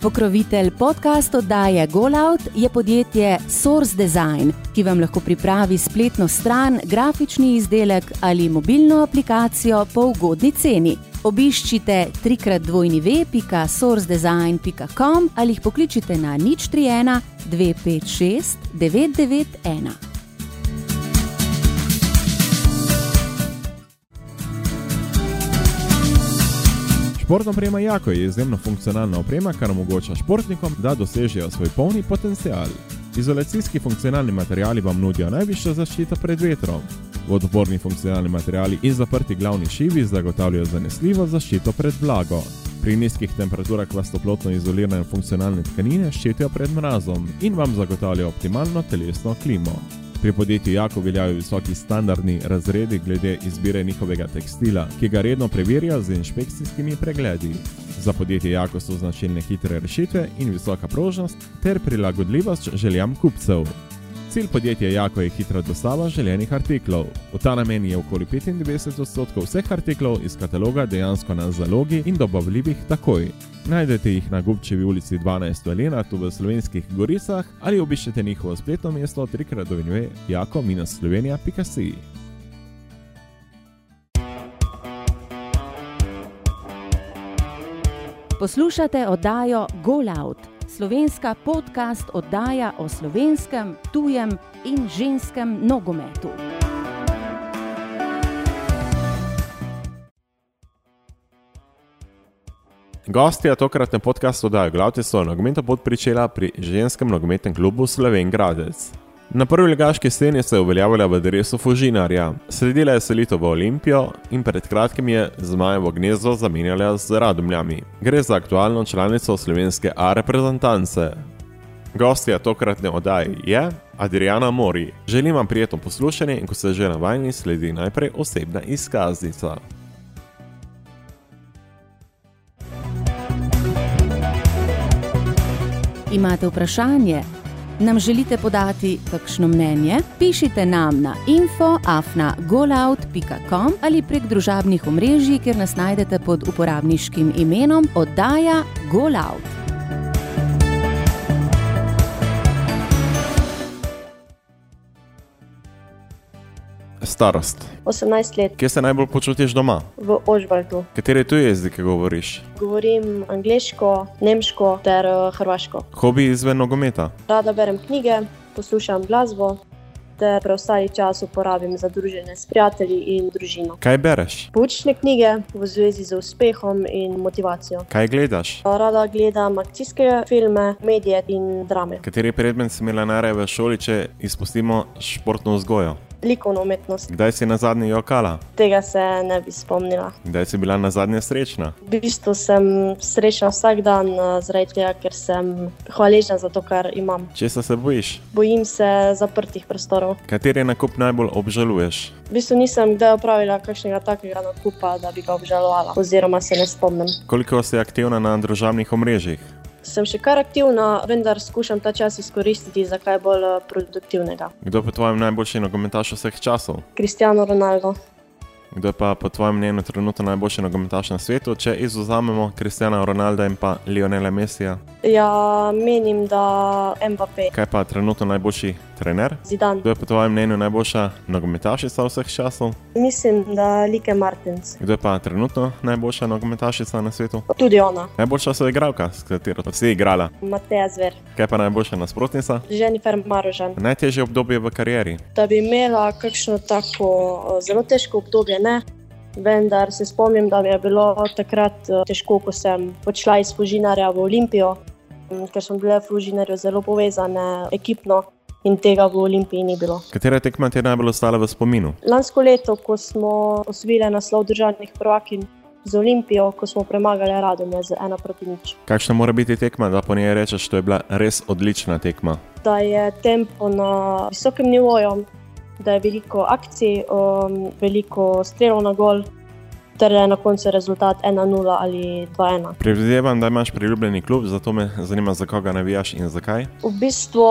Pokrovitelj podcast oddaje GoLout je podjetje Source Design, ki vam lahko pripravi spletno stran, grafični izdelek ali mobilno aplikacijo po ugodni ceni. Obiščite www.sourcedesign.com ali jih pokličite na nič 31 256 991. Športna oprema Jako je izjemno funkcionalna oprema, kar omogoča športnikom, da dosežejo svoj polni potencial. Izolacijski funkcionalni materiali vam nudijo najvišjo zaščito pred vetrom. Vodoporni funkcionalni materiali in zaprti glavni šivi zagotavljajo zanesljivo zaščito pred vlago. Pri nizkih temperaturah vas toplotno izolirane funkcionalne tkanine ščitijo pred mrazom in vam zagotavljajo optimalno telesno klimo. Pri podjetju Jako veljajo visoki standardni razredi glede izbire njihovega tekstila, ki ga redno preverjajo z inšpekcijskimi pregledi. Za podjetje Jako so značilne hitre rešitve in visoka prožnost ter prilagodljivost željam kupcev. Cilj podjetja Jako je hitra dostava želenih artiklov. V ta namen je okoli 95 odstotkov vseh artiklov iz kataloga dejansko na zalogi in dobavljivih takoj. Najdete jih na Gubčevi ulici 12 v Lenartu v slovenskih Goricah ali obiščete njihovo spletno mesto trikrat dovinjuje jako-slovenija.si. Poslušate oddajo GoLout, slovenska podcast oddaja o slovenskem, tujem in ženskem nogometu. Gostja tokratne podcastu oddaje Glavte so nogometa podpričela pri ženskem nogometnem klubu Sloven Gradec. Na prvi ligaški sceni se je uveljavila v drevesu Fužinarja, sledila je selitev v Olimpijo in pred kratkim je zmajevo gnezdo zamenjala z Radomljami. Gre za aktualno članico slovenske A reprezentance. Gostja tokratne oddaje je Adriana Mori. Želim vam prijetno poslušanje in ko se že navajeni, sledi najprej osebna izkaznica. Imate vprašanje? Nam želite podati kakšno mnenje? Pišite nam na info.afna.golout.com ali prek družabnih omrežij, kjer nas najdete pod uporabniškim imenom oddaja GoLout. Starost. 18 let Kje se najbolj počutiš doma? v Ožbaltu. Katere tuje jezike govoriš? Govorim angliško, nemško ter eh, hrvaško. Hobi izven nogometa. Rada berem knjige, poslušam glasbo ter preostali čas uporabim za druženje s prijatelji in družino. Kaj bereš? Poučne knjige v zvezi z uspehom in motivacijo. Kaj gledaš? Rada gledam akcijske filme, medije in drame. Kateri predmet si imela najraje v šoli, če izpustimo športno vzgojo? Likovno umetnost. Kdaj si na zadnje jokala? Tega se ne bi spomnila. Kdaj si bila na zadnje srečna? V bistvu sem srečna vsak dan, eh, zaradi tega, ker sem hvaležna za to, kar imam. Česa se bojiš? Bojim se zaprtih prostorov. Kateri nakup najbolj obžaluješ? V bistvu nisem kdaj opravila kakšnega takega nakupa, da bi ga obžalovala, oziroma se ne spomnim. Koliko si aktivna na družabnih omrežjih? Sem še kar aktivna, vendar skušam ta čas izkoristiti za kaj bolj eh, produktivnega. Kdo je po tvojem najboljši nogometaš vseh časov? Cristiano Ronaldo. Kdo je pa po tvojem mnenju trenutno najboljši nogometaš na svetu, če izuzamemo Kristjana Ronalda in pa Lionela Messija? Ja, menim, da Mbappé, Kaj pa trenutno najboljši trener? Zidane. Kdo je po tvojem mnenju najboljša nogometašica vseh časov? Mislim, da Like Martins. Kdo je pa trenutno najboljša nogometašica na svetu? Tudi ona, Najboljša so igralka, s katero si igrala. Mateja Zver, Kaj pa najboljša nasprotnica? Jennifer Marožan. Najtežje obdobje v karieri. Da bi imela kakšno tako eh, zelo težko obdobje, ne. Vendar se spomnim, da mi je bilo takrat eh, težko, ko sem odšla iz Fužinarja v Olimpijo, m, ker smo bile v Fužinarju zelo povezane ekipno in tega v Olimpiji ni bilo. Katera tekma ti je najbolj ostala v spominu? Lansko leto, ko smo osvojili naslov državnih prvakin z Olimpijo, ko smo premagali Radomlje z ena proti nič. Kakšna mora biti tekma, da po njej rečeš, da je bila res odlična tekma? Da je tempo na visokem nivoju, da je veliko akcij, um, veliko strelov na gol ter je na koncu rezultat 1-0 ali 2-1. Predvidevam, da imaš priljubljeni klub, zato me zanima, za koga navijaš in zakaj. V bistvu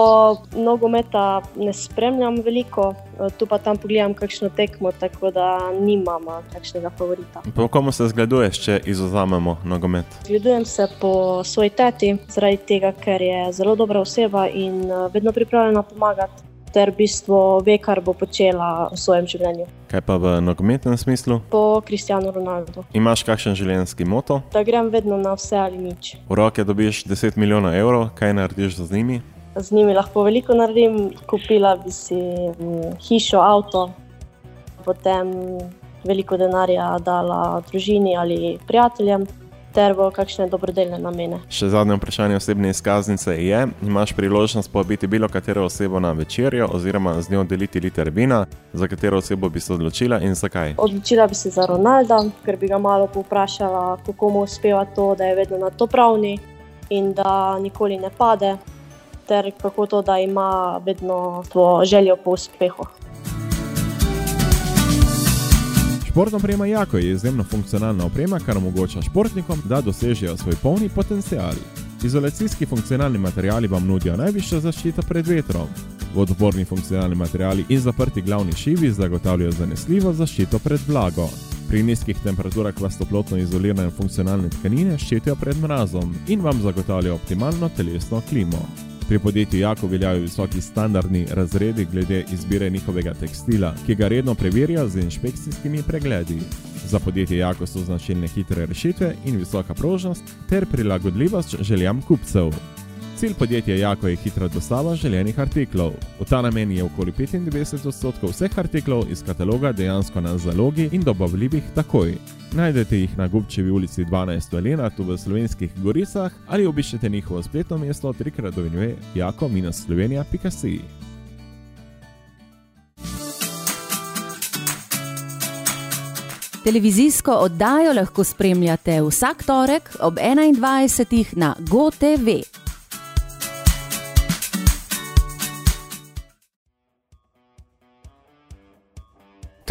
nogometa ne spremljam veliko, tu pa tam pogledam kakšno tekmo, tako da nimam takšnega favorita. Po komu se zgleduješ, če izuzamemo nogomet? Zgledujem se po svoji teti, zaradi tega, ker je zelo dobra oseba in eh, vedno pripravljena pomagati. Ter v bistvu ve, kar bo počela v svojem življenju. Kaj pa v nogometnem smislu? Po Kristjanu Ronaldu. Imaš kakšen življenjski moto? Da grem vedno na vse ali nič. V roke dobiš 10 milijonov evrov, kaj narediš z njimi? Z njimi lahko veliko naredim. Kupila bi si mm, hišo, avto, potem veliko denarja dala družini ali prijateljem, ter v kakšne dobrodelne namene. Še zadnje vprašanje osebne izkaznice je: imaš priložnost povabiti bilo katero osebo na večerjo oziroma z njo deliti liter vina, za katero osebo bi se odločila in zakaj? Odločila bi se za Ronalda, ker bi ga malo povprašala, kako mu uspeva to, da je vedno na to pravni in da nikoli ne pade, ter kako to, da ima vedno to željo po uspehu. Športna oprema Jako je izjemno funkcionalna oprema, kar omogoča športnikom, da dosežejo svoj polni potencial. Izolacijski funkcionalni materiali vam nudijo najvišjo zaščito pred vetrom. Vodoporni funkcionalni materiali in zaprti glavni šivi zagotavljajo zanesljivo zaščito pred vlago. Pri nizkih temperaturah vas toplotno izolirane funkcionalne tkanine ščitijo pred mrazom in vam zagotavljajo optimalno telesno klimo. Pri podjetju Jako veljajo visoki standardni razredi glede izbire njihovega tekstila, ki ga redno preverjajo z inšpekcijskimi pregledi. Za podjetje Jako so značilne hitre rešitve in visoka prožnost ter prilagodljivost željam kupcev. Cilj podjetja Jako je hitra dostava želenih artiklov. V ta namen je okoli 95 odstotkov vseh artiklov iz kataloga dejansko na zalogi in dobavljivih takoj. Najdete jih na Gubčevi ulici 12 v Lenartu v slovenskih goricah ali obiščete njihovo spletno mesto trikrat dovinjuje jako-slovenija.si. Televizijsko oddajo lahko spremljate vsak torek ob 21. na GoTV.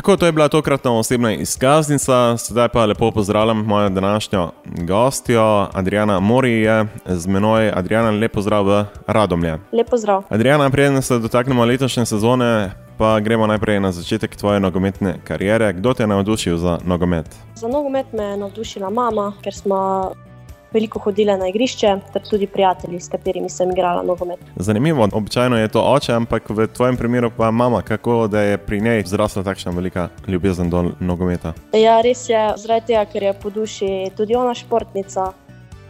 Tako, to je bila tokratna osebna izkaznica, sedaj pa lepo pozdravljam mojo današnjo gostjo, Adriana Mori je z menoj. Adriana, lepo zdrav v Radomlje. Lepo zdrav. Adriana, preden se dotaknemo letošnje sezone, pa gremo najprej na začetek tvoje nogometne kariere. Kdo te je navdušil za nogomet? Za nogomet me je navdušila mama, ker smo veliko hodile na igrišče, ter tudi prijatelji, s katerimi sem igrala nogomet. Zanimivo, običajno je to oče, ampak v tvojem primeru pa mama, kako da je pri njej zrasla takšna velika ljubezen do nogometa. Ja, res je, zaradi tega, ker je po duši tudi ona športnica.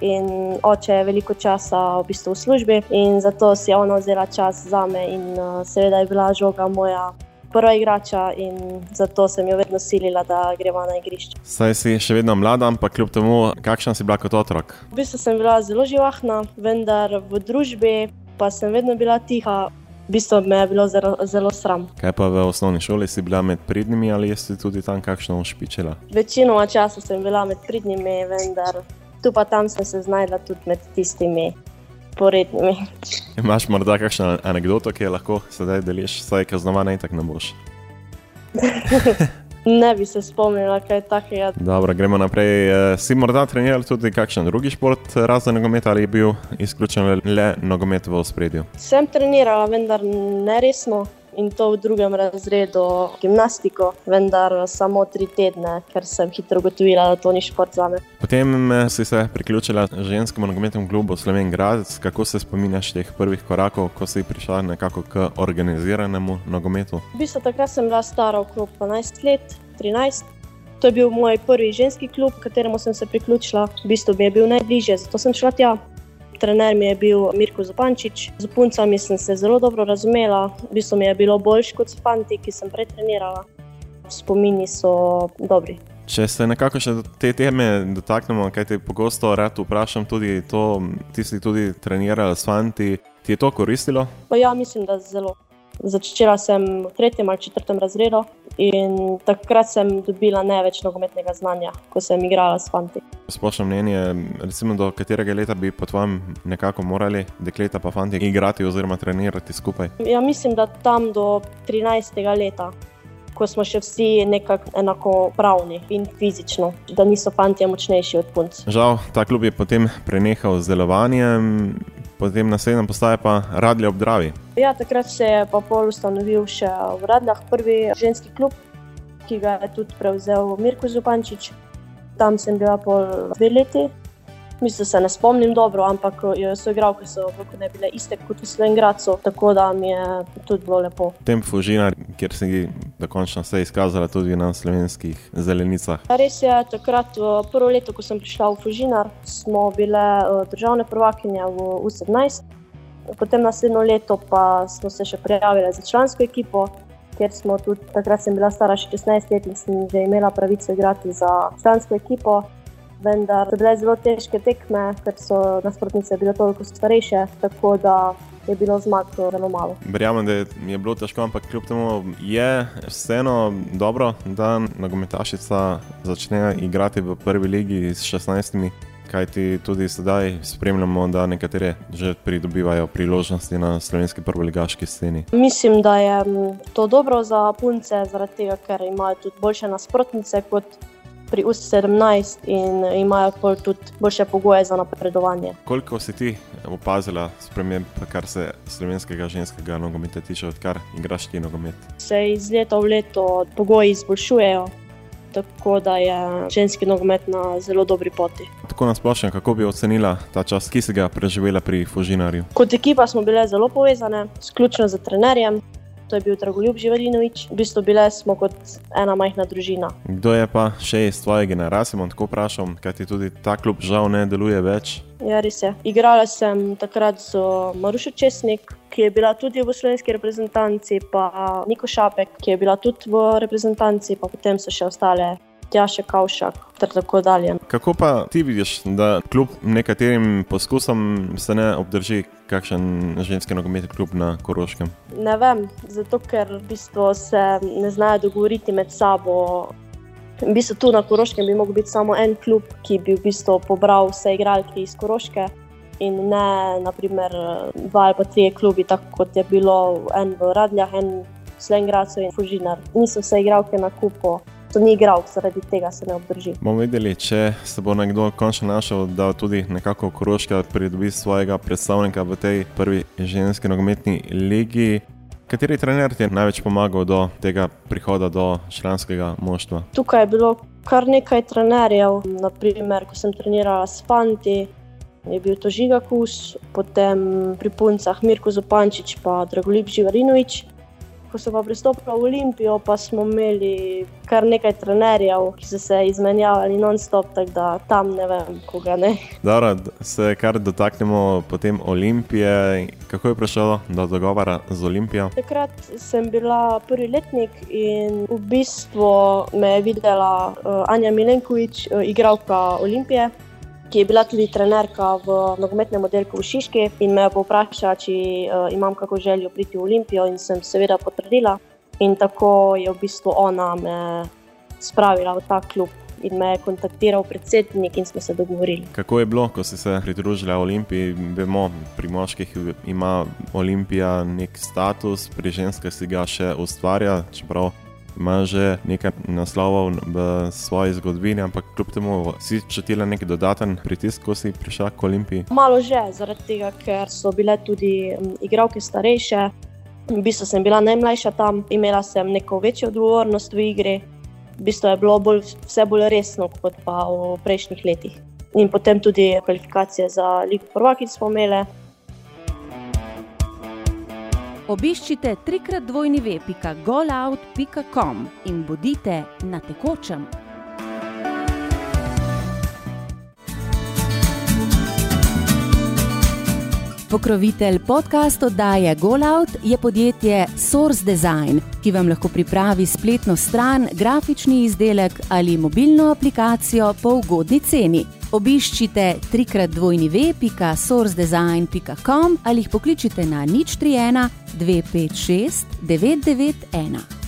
In oče je veliko časa v, bistvu v službi, in zato si je ona vzela čas za me, in seveda je bila žoga moja prva igrača, in zato sem jo vedno silila, da gremo na igrišče. Saj si še vedno mlada, ampak kljub temu, kakšna si bila kot otrok? V bistvu sem bila zelo živahna, vendar v družbi pa sem vedno bila tiha. V bistvu me je bilo zelo, zelo sram. Kaj pa v osnovni šoli si bila med pridnimi ali si tudi tam kakšno špičila? Večinoma časa sem bila med pridnimi, vendar tu pa tam sem se znašla tudi med tistimi porednimi. Imaš morda kakšno anegdoto, ki jo lahko sedaj deliš, saj kaznovana in tako ne boš? Ne bi se spomnila kaj takega. Dobro, gremo naprej. Eh, Si morda treniral tudi kakšen drugi šport, razen nogometa, ali je bil izključen le nogomet v ospredju? Sem trenirala, vendar ne resno. In to v drugem razredu gimnastiko, vendar samo tri tedne, ker sem hitro ugotovila, da to ni šport za me. Potem eh, si se priključila ženskemu nogometnemu klubu Sloven Gradec. Kako se spominjaš teh prvih korakov, ko si prišla nekako k organiziranemu nogometu? V bistvu takrat sem bila stara okrog 12 let, 13. To je bil moj prvi ženski klub, kateremu sem se priključila. V bistvu mi je bil najbližje, zato sem šla tja. Trener mi je bil Mirko Zupančič, z puncami sem se zelo dobro razumela, v bistvu mi je bilo boljš kot s fanti, ki sem prej trenirala. Spomini so dobri. Če se nekako še te teme dotaknemo, kaj te pogosto rad vprašam, tudi to, ti si tudi trenirala s fanti, ti je to koristilo? Pa ja, mislim, da zelo. Začela sem v tretjem ali četrtem razredu in takrat sem dobila največ nogometnega znanja, ko sem igrala s fanti. Splošno mnenje, recimo do katerega leta bi po tvojem nekako morali dekleta pa fanti igrati oziroma trenirati skupaj? Ja, mislim, da tam do 13. leta. ko smo še vsi nekako enakopravni in fizično, da niso fanti močnejši od punc. Žal, ta klub je potem prenehal z delovanjem, potem naslednja postaja pa Radlja ob Dravi. Ja, takrat se je pa pol ustanovil še v Radljah prvi ženski klub, ki ga je tudi prevzel Mirko Zupančič. Tam sem bila pol dve leti. Mislim, se ne spomnim dobro, ampak so igralke so ne bile iste kot v Slovenki, tako da mi je tudi bilo lepo. Tem Fužinar, kjer si dokončno se izkazala tudi na slovenskih zelenicah. Res je, takrat, prvo leto, ko sem prišla v Fužinar, smo bile državne prvakinje v U17. Potem naslednjo leto pa smo se še prijavili za člansko ekipo. Ker smo tudi takrat, sem bila stara 16 let in sem že imela pravico igrati za člansko ekipo vendar so bile zelo težke tekme, ker so nasprotnice bile toliko starejše, tako da je bilo zmag zelo malo. Verjamem, da je bilo težko, ampak kljub temu je vseeno dobro, da nogometašica začne igrati v prvi ligi s 16. Kaj ti tudi sedaj spremljamo, da nekatere že pridobivajo priložnosti na slovenski prvoligaški sceni? Mislim, da je to dobro za punce, zaradi tega, ker imajo tudi boljše nasprotnice kot pri U17 in imajo tudi boljše pogoje za napredovanje. Koliko si ti opazila sprememb, kar se slovenskega ženskega nogometa tiče, odkar igraš ti nogomet? Se iz leta v leto pogoji izboljšujejo. Tako da je ženski nogomet na zelo dobri poti. Tako nasplošno, kako bi ocenila ta čas, ki si ga preživela pri Fužinarju? Kot ekipa smo bile zelo povezane, sključno z trenerjem to je bil Dragoljub Živalinovič. V bistvu bile smo kot ena majhna družina. Kdo je pa še iz tvoje generacije, bom tako vprašal, kaj ti tudi ta klub žal ne deluje več? Ja, res je. Igrala sem takrat z Marušo Česnik, ki je bila tudi v slovenski reprezentanci, pa Niko Šapek, ki je bila tudi v reprezentanci, pa potem so še ostale Tjaša Kavšak ter tako dalje. Kako pa ti vidiš, da kljub nekaterim poskusom se ne obdrži kakšen ženski nogometni klub na Koroškem? Ne vem, zato ker v bistvu se ne znajo dogovoriti med sabo. V bistvu tu na Koroškem bi lahko bil samo en klub, ki bi v bistvu pobral vse igralke iz Koroške. In ne, naprimer, dva ali pa tri klubi, tako kot je bilo en v Radljah, en v Slengradu in Fužinar. Niso vse igralke na kupu to ni igral, zaradi tega se ne obdrži. Bomo videli, če se bo nekdo končno našel, da tudi nekako Koroška pridobi svojega predstavnika v tej prvi ženski nogometni ligi. Kateri trener ti je največ pomagal do tega prihoda do članskega moštva? Tukaj je bilo kar nekaj trenerjev, naprimer, ko sem trenirala s Fanti. Je bil to Žiga Kus, potem pri puncah Mirko Zopančič in Dragolip Živarinovič ko so pa pristopili v Olimpijo, pa smo imeli kar nekaj trenerjev, ki so se izmenjavali non-stop, tako da tam ne vem, koga ne. Dobro, se kar dotaknemo potem Olimpije. Kako je prišlo do dogovora z Olimpijo? Takrat sem bila prvi letnik in v bistvu me je videla uh, Anja Milenkovič, uh, igralka Olimpije ki je bila tudi trenerka v nogometnem oddelku v Šiški in me povprašala, če uh, imam kako željo priti v Olimpijo, in sem seveda potrdila. In tako je v bistvu ona me spravila v ta klub. In me je kontaktiral predsednik, in smo se dogovorili. Kako je bilo, ko si se pridružila Olimpiji? Vemo, pri moških ima Olimpija nek status, pri ženskah si ga še ustvarja, čeprav ima že nekaj naslovov v svoji zgodovini, ampak kljub temu si čutila neki dodaten pritisk, ko si prišla k Olimpiji? Malo že, zaradi tega, ker so bile tudi igralke starejše. V bistvu sem bila najmlajša tam, imela sem neko večjo odgovornost v igri. V bistvu je bilo bolj, vse bolj resno kot pa v prejšnjih letih. In potem tudi kvalifikacije za Ligo Prvakic smo imeli. Obiščite trikrat dvojni web.golout.com in bodite na tekočem. Pokrovitelj podcast oddaje GoLout je podjetje Source Design, ki vam lahko pripravi spletno stran, grafični izdelek ali mobilno aplikacijo po ugodni ceni. Obiščite trikrat dvojni web.sourcedesign.com ali jih pokličite na nič 31 256 991.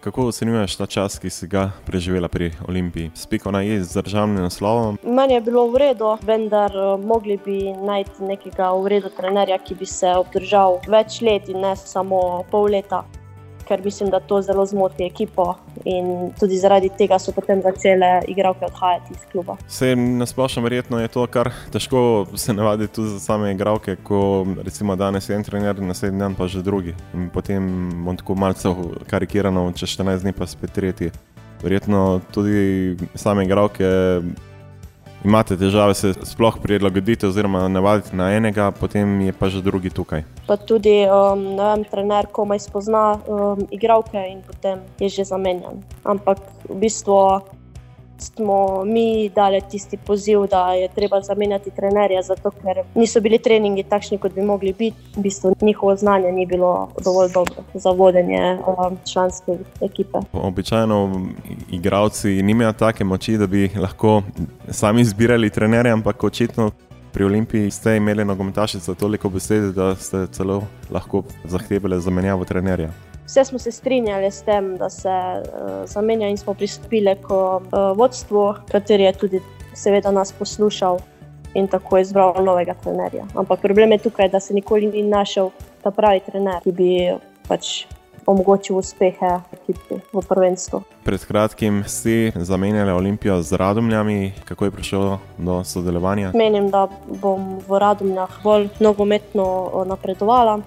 Kako ocenjuješ ta čas, ki si ga preživela pri Olimpiji? Spiko na je z državnim naslovom? Meni je bilo v redu, vendar uh, mogli bi najti nekega v redu trenerja, ki bi se obdržal več let in ne samo pol leta ker mislim, da to zelo zmoti ekipo in tudi zaradi tega so potem začele igralke odhajati iz kluba. Se na splošno verjetno je to kar težko se navaditi tudi za same igralke, ko recimo danes je en trener, naslednji dan pa že drugi. In potem bom tako malce karikirano, če 14 dni pa spet tretji. Verjetno tudi same igralke imate težave se sploh prilagoditi oziroma navaditi na enega, potem je pa že drugi tukaj. Pa tudi um, vem, trener komaj spozna um, igralke in potem je že zamenjan. Ampak v bistvu smo mi dali tisti poziv, da je treba zamenjati trenerja, zato ker niso bili treningi takšni, kot bi mogli biti. V bistvu njihovo znanje ni bilo dovolj dobro za vodenje um, članske ekipe. Običajno igravci nimajo take moči, da bi lahko sami izbirali trenerja, ampak očitno. Pri Olimpiji ste imeli nogometašice toliko besede, da ste celo lahko zahtevali zamenjavo trenerja. Vse smo se strinjali s tem, da se uh, zamenja in smo pristopili k uh, vodstvu, kateri je tudi seveda nas poslušal in tako izbral novega trenerja. Ampak problem je tukaj, da se nikoli ni našel ta pravi trener, ki bi pač omogočil uspehe ekipi v prvenstvu. Pred kratkim si zamenjali Olimpijo z Radomljami. Kako je prišlo do sodelovanja? Menim, da bom v Radomljah bolj nogometno napredovala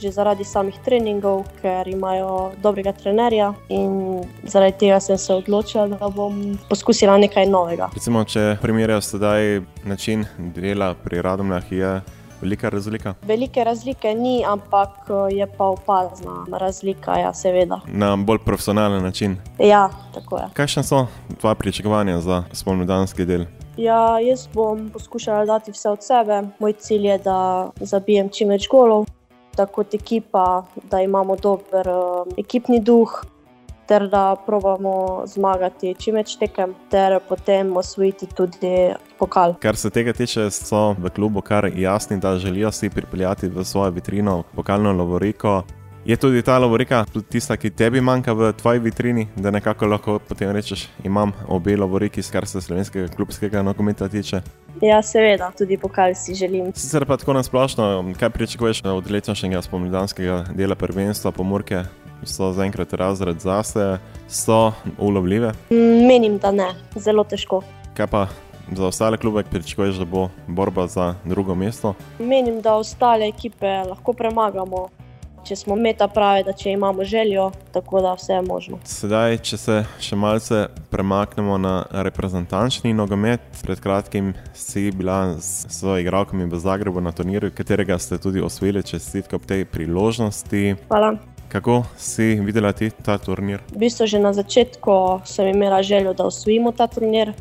že zaradi samih treningov, ker imajo dobrega trenerja in zaradi tega sem se odločila, da bom poskusila nekaj novega. Recimo, če primerjajo sedaj način dela pri Radomljah, je velika razlika? Velike razlike ni, ampak je pa opazna razlika, ja, seveda. Na bolj profesionalen način. Ja, tako je. Kakšne so tvoje pričakovanja za spomladanski del? Ja, jaz bom poskušala dati vse od sebe. Moj cilj je, da zabijem čim več golov da kot ekipa, da imamo dober uh, ekipni duh, ter da pravimo zmagati čim več tekem, ter potem osvojiti tudi pokal. Kar se tega tiče, so v klubu kar jasni, da želijo si pripeljati v svojo vitrino pokalno Lovoriko. Je tudi ta Lovorika, tista, ki tebi manjka v tvoji vitrini, da nekako lahko potem rečeš, imam obe Lovoriki, kar se slovenskega klubskega nogometa tiče. Ja, seveda, tudi pokal si želim. Sicer pa tako nasplošno, kaj pričakuješ od letošnjega spomladanskega dela prvenstva, pomorke so zaenkrat razred zase, so ulovljive? Mm, menim, da ne, zelo težko. Kaj pa za ostale klube, pričakuješ, da bo borba za drugo mesto? Menim, da ostale ekipe lahko premagamo če smo meta pravi, da če imamo željo, tako da vse je možno. Sedaj, če se še malce premaknemo na reprezentančni nogomet, pred kratkim si bila s svojimi igralkami v Zagrebu na turnirju, katerega ste tudi osvojili, čestitke ob tej priložnosti. Hvala. Kako si videla ti ta turnir? V bistvu že na začetku sem imela željo, da osvojimo ta turnir.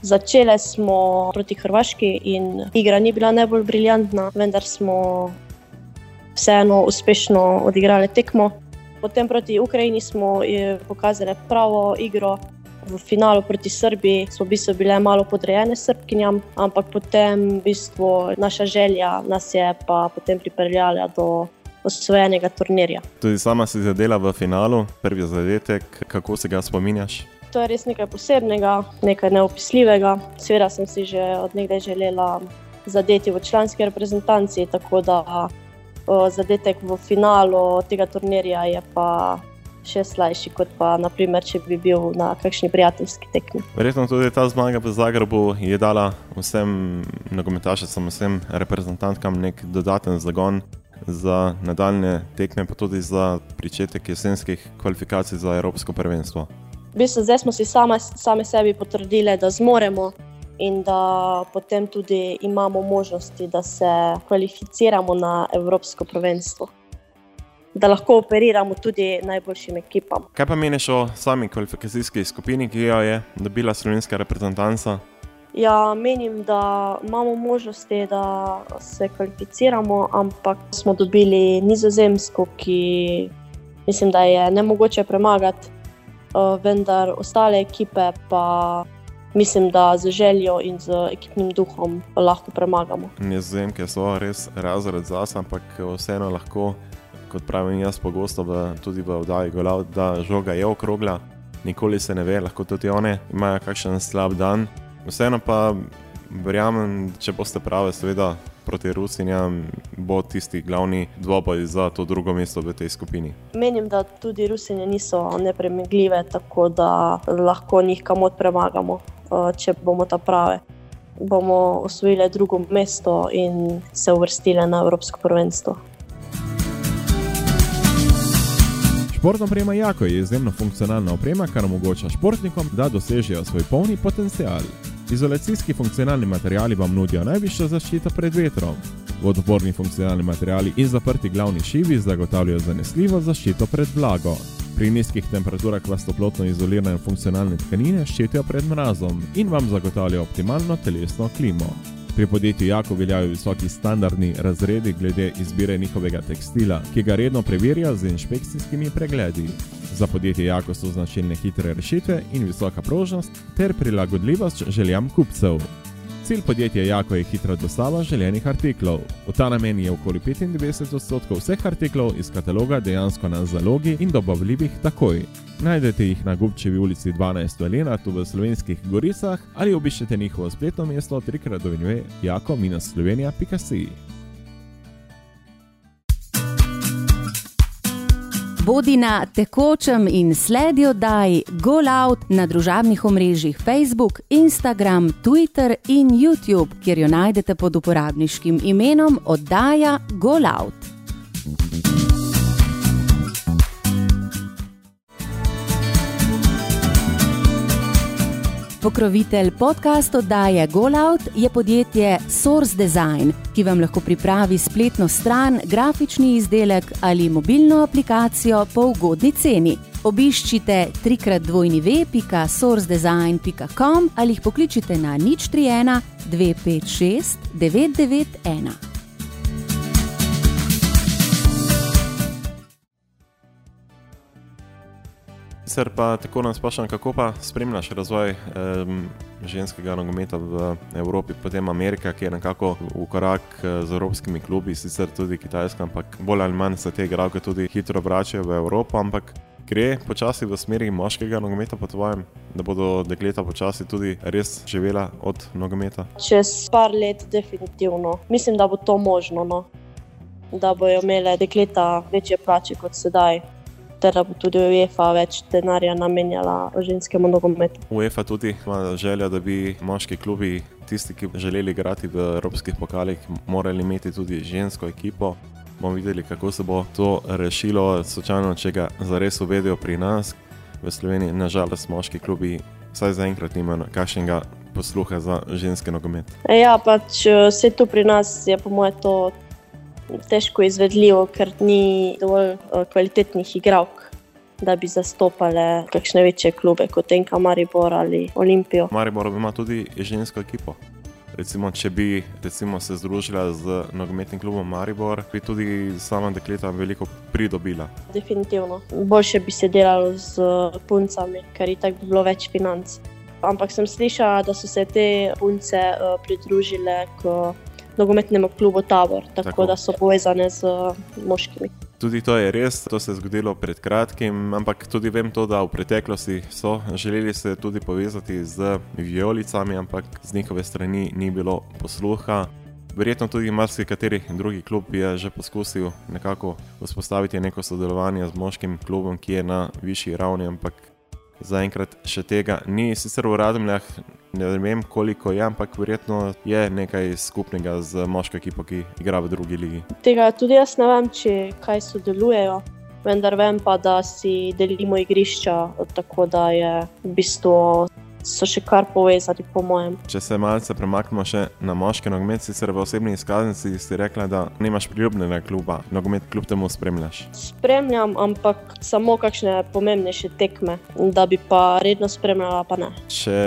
Začeli smo proti Hrvaški in igra ni bila najbolj briljantna, vendar smo vseeno uspešno odigrali tekmo. Potem proti Ukrajini smo pokazali pravo igro. V finalu proti Srbiji smo v bistvu bile malo podrejene srbkinjam, ampak potem v bistvu naša želja nas je pa potem pripeljala do osvojenega turnirja. Tudi sama si zadela v finalu, prvi zadetek, kako se ga spominjaš? To je res nekaj posebnega, nekaj neopisljivega. Seveda sem si že od nekdaj želela zadeti v članski reprezentanci, tako da zadetek v finalu tega turnirja je pa še slajši, kot pa naprimer, če bi bil na kakšni prijateljski tekmi. Verjetno tudi ta zmaga v Zagrebu je dala vsem nogometašem, vsem reprezentantkam nek dodaten zagon. Za nadaljne tekme, pa tudi za začetek jesenskih kvalifikacij za Evropsko prvenstvo. V bistvu, zdaj smo si same, same sebi potrdili, da zmoremo in da potem tudi imamo možnosti, da se kvalificiramo na Evropsko prvenstvo. Da lahko operiramo tudi najboljšim ekipam. Kaj pa meniš o sami kvalifikacijski skupini, ki jo je dobila slovenska reprezentanca? Ja, menim, da imamo možnosti, da se kvalificiramo, ampak smo dobili Nizozemsko, ki mislim, da je ne mogoče premagati, eh, vendar ostale ekipe pa mislim, da z željo in z ekipnim duhom lahko premagamo. Nizozemke so res razred zase, ampak vseeno lahko kot pravim jaz pogosto v, tudi v oddaji Golav, da žoga je okrogla, nikoli se ne ve, lahko tudi one imajo kakšen slab dan. Vseeno pa verjamem, če boste prave, seveda proti Rusinjam, bo tisti glavni dvoboj za to drugo mesto v tej skupini. Menim, da tudi Rusinje niso nepremagljive, tako da lahko njih kamot premagamo, če bomo ta prave. Bomo osvojili drugo mesto in se uvrstili na Evropsko prvenstvo. Športna oprema Jako je izjemno funkcionalna oprema, kar omogoča športnikom, da dosežejo svoj polni potencial. Izolacijski funkcionalni materiali vam nudijo najvišjo zaščito pred vetrom. Vodoporni funkcionalni materiali in zaprti glavni šivi zagotavljajo zanesljivo zaščito pred vlago. Pri nizkih temperaturah vas toplotno izolirane funkcionalne tkanine ščitijo pred mrazom in vam zagotavljajo optimalno telesno klimo. Pri podjetju Jako veljajo visoki standardni razredi glede izbire njihovega tekstila, ki ga redno preverjajo z inšpekcijskimi pregledi. Za podjetje Jako so značilne hitre rešitve in visoka prožnost ter prilagodljivost željam kupcev. Cilj podjetja Jako je hitra dostava željenih artiklov. V ta namen je okoli 95 odstotkov vseh artiklov iz kataloga dejansko na zalogi in dobavljivih takoj. Najdete jih na Gubčevi ulici 12 v Lenartu v slovenskih Goricah ali obiščete njihovo spletno mesto trikrat dovinjuje jako-slovenija.com. Bodi na tekočem in sledi oddaji Go Out na družabnih omrežjih Facebook, Instagram, Twitter in YouTube, kjer jo najdete pod uporabniškim imenom oddaja Go Out. Pokrovitelj podcast oddaje GoLout je podjetje Source Design, ki vam lahko pripravi spletno stran, grafični izdelek ali mobilno aplikacijo po ugodni ceni. Obiščite trikrat dvojni web.sourcedesign.com ali jih pokličite na nič 31 256 991. Sicer pa tako nas sprašujem, kako pa spremljaš razvoj um, ženskega nogometa v Evropi, potem Amerika, ki je nekako v korak eh, z evropskimi klubi, sicer tudi Kitajska, ampak bolj ali manj se te igralke tudi hitro vračajo v Evropo, ampak gre počasi v smeri moškega nogometa, po tvojem, da bodo dekleta počasi tudi res živela od nogometa? Čez par let, definitivno. Mislim, da bo to možno. No? Da bojo imele dekleta večje plače kot sedaj ter da bo tudi UEFA več denarja namenjala ženskemu nogometu. UEFA tudi ima željo, da bi moški klubi, tisti, ki želeli igrati v evropskih pokalih, morali imeti tudi žensko ekipo. Bomo videli, kako se bo to rešilo, sočasno, če ga zares uvedijo pri nas. V Sloveniji, nažalost, moški klubi, vsaj zaenkrat, nimajo kakšnega posluha za ženske nogomet. Ja, pač vse eh, to pri nas je, po mojem, to težko izvedljivo, ker ni dovolj uh, kvalitetnih igralk, da bi zastopale kakšne večje klube kot Enka, Maribor ali Olimpijo. Maribor ima tudi žensko ekipo. Recimo, če bi recimo, se združila z nogometnim klubom Maribor, bi tudi sama dekleta veliko pridobila. Definitivno. Boljše bi se delalo z puncami, ker je tako bi bilo več financ. Ampak sem slišala, da so se te punce uh, pridružile k nogometnemu klubu Tabor, tako, tako da so povezane z uh, moškimi. Tudi to je res, to se je zgodilo pred kratkim, ampak tudi vem to, da v preteklosti so želeli se tudi povezati z vijolicami, ampak z njihove strani ni bilo posluha. Verjetno tudi marsikateri drugi klub je že poskusil nekako vzpostaviti neko sodelovanje z moškim klubom, ki je na višji ravni, ampak zaenkrat še tega ni. Sicer v Radmljah ne vem, koliko je, ampak verjetno je nekaj skupnega z moško ekipo, ki igra v drugi ligi. Tega tudi jaz ne vem, če kaj sodelujejo. Vendar vem pa, da si delimo igrišča, tako da je v bistvu so še kar povezani, po mojem. Če se malce premaknemo še na moški nogomet, sicer v osebni izkaznici si rekla, da nimaš priljubljenega kluba, nogomet kljub temu spremljaš. Spremljam, ampak samo kakšne pomembnejše tekme, da bi pa redno spremljala, pa ne. Če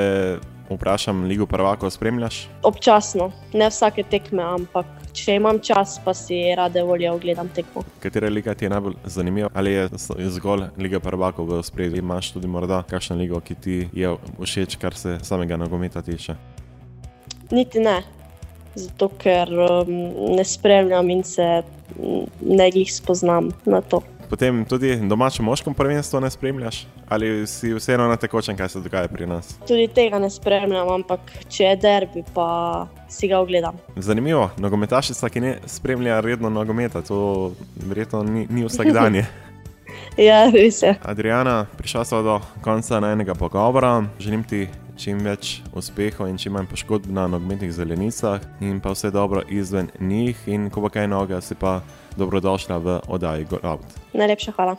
vprašam, Ligo Prvako spremljaš? Občasno, ne vsake tekme, ampak če imam čas, pa si rade volje ogledam tekmo. Katera liga ti je najbolj zanimiva? Ali je zgolj Liga Prvako v spredju? Imaš tudi morda kakšno ligo, ki ti je všeč, kar se samega nogometa tiče? Niti ne. zato ker um, ne spremljam in se ne jih spoznam na to. Potem tudi domače moško prvenstvo ne spremljaš, ali si vseeno na tekočem, kaj se dogaja pri nas? Tudi tega ne spremljam, ampak če je derbi, pa si ga ogledam. Zanimivo, nogometašica, ki ne spremlja redno nogometa, to verjetno ni, ni vsak dan. ja, res je. Adriana, prišla smo do konca enega pogovora. Želim ti čim več uspehov in čim manj poškodb na nogometnih zelenicah, in pa vse dobro izven njih. In ko bo kaj noga, si pa dobrodošla v oddaji Go Out. Najlepša hvala.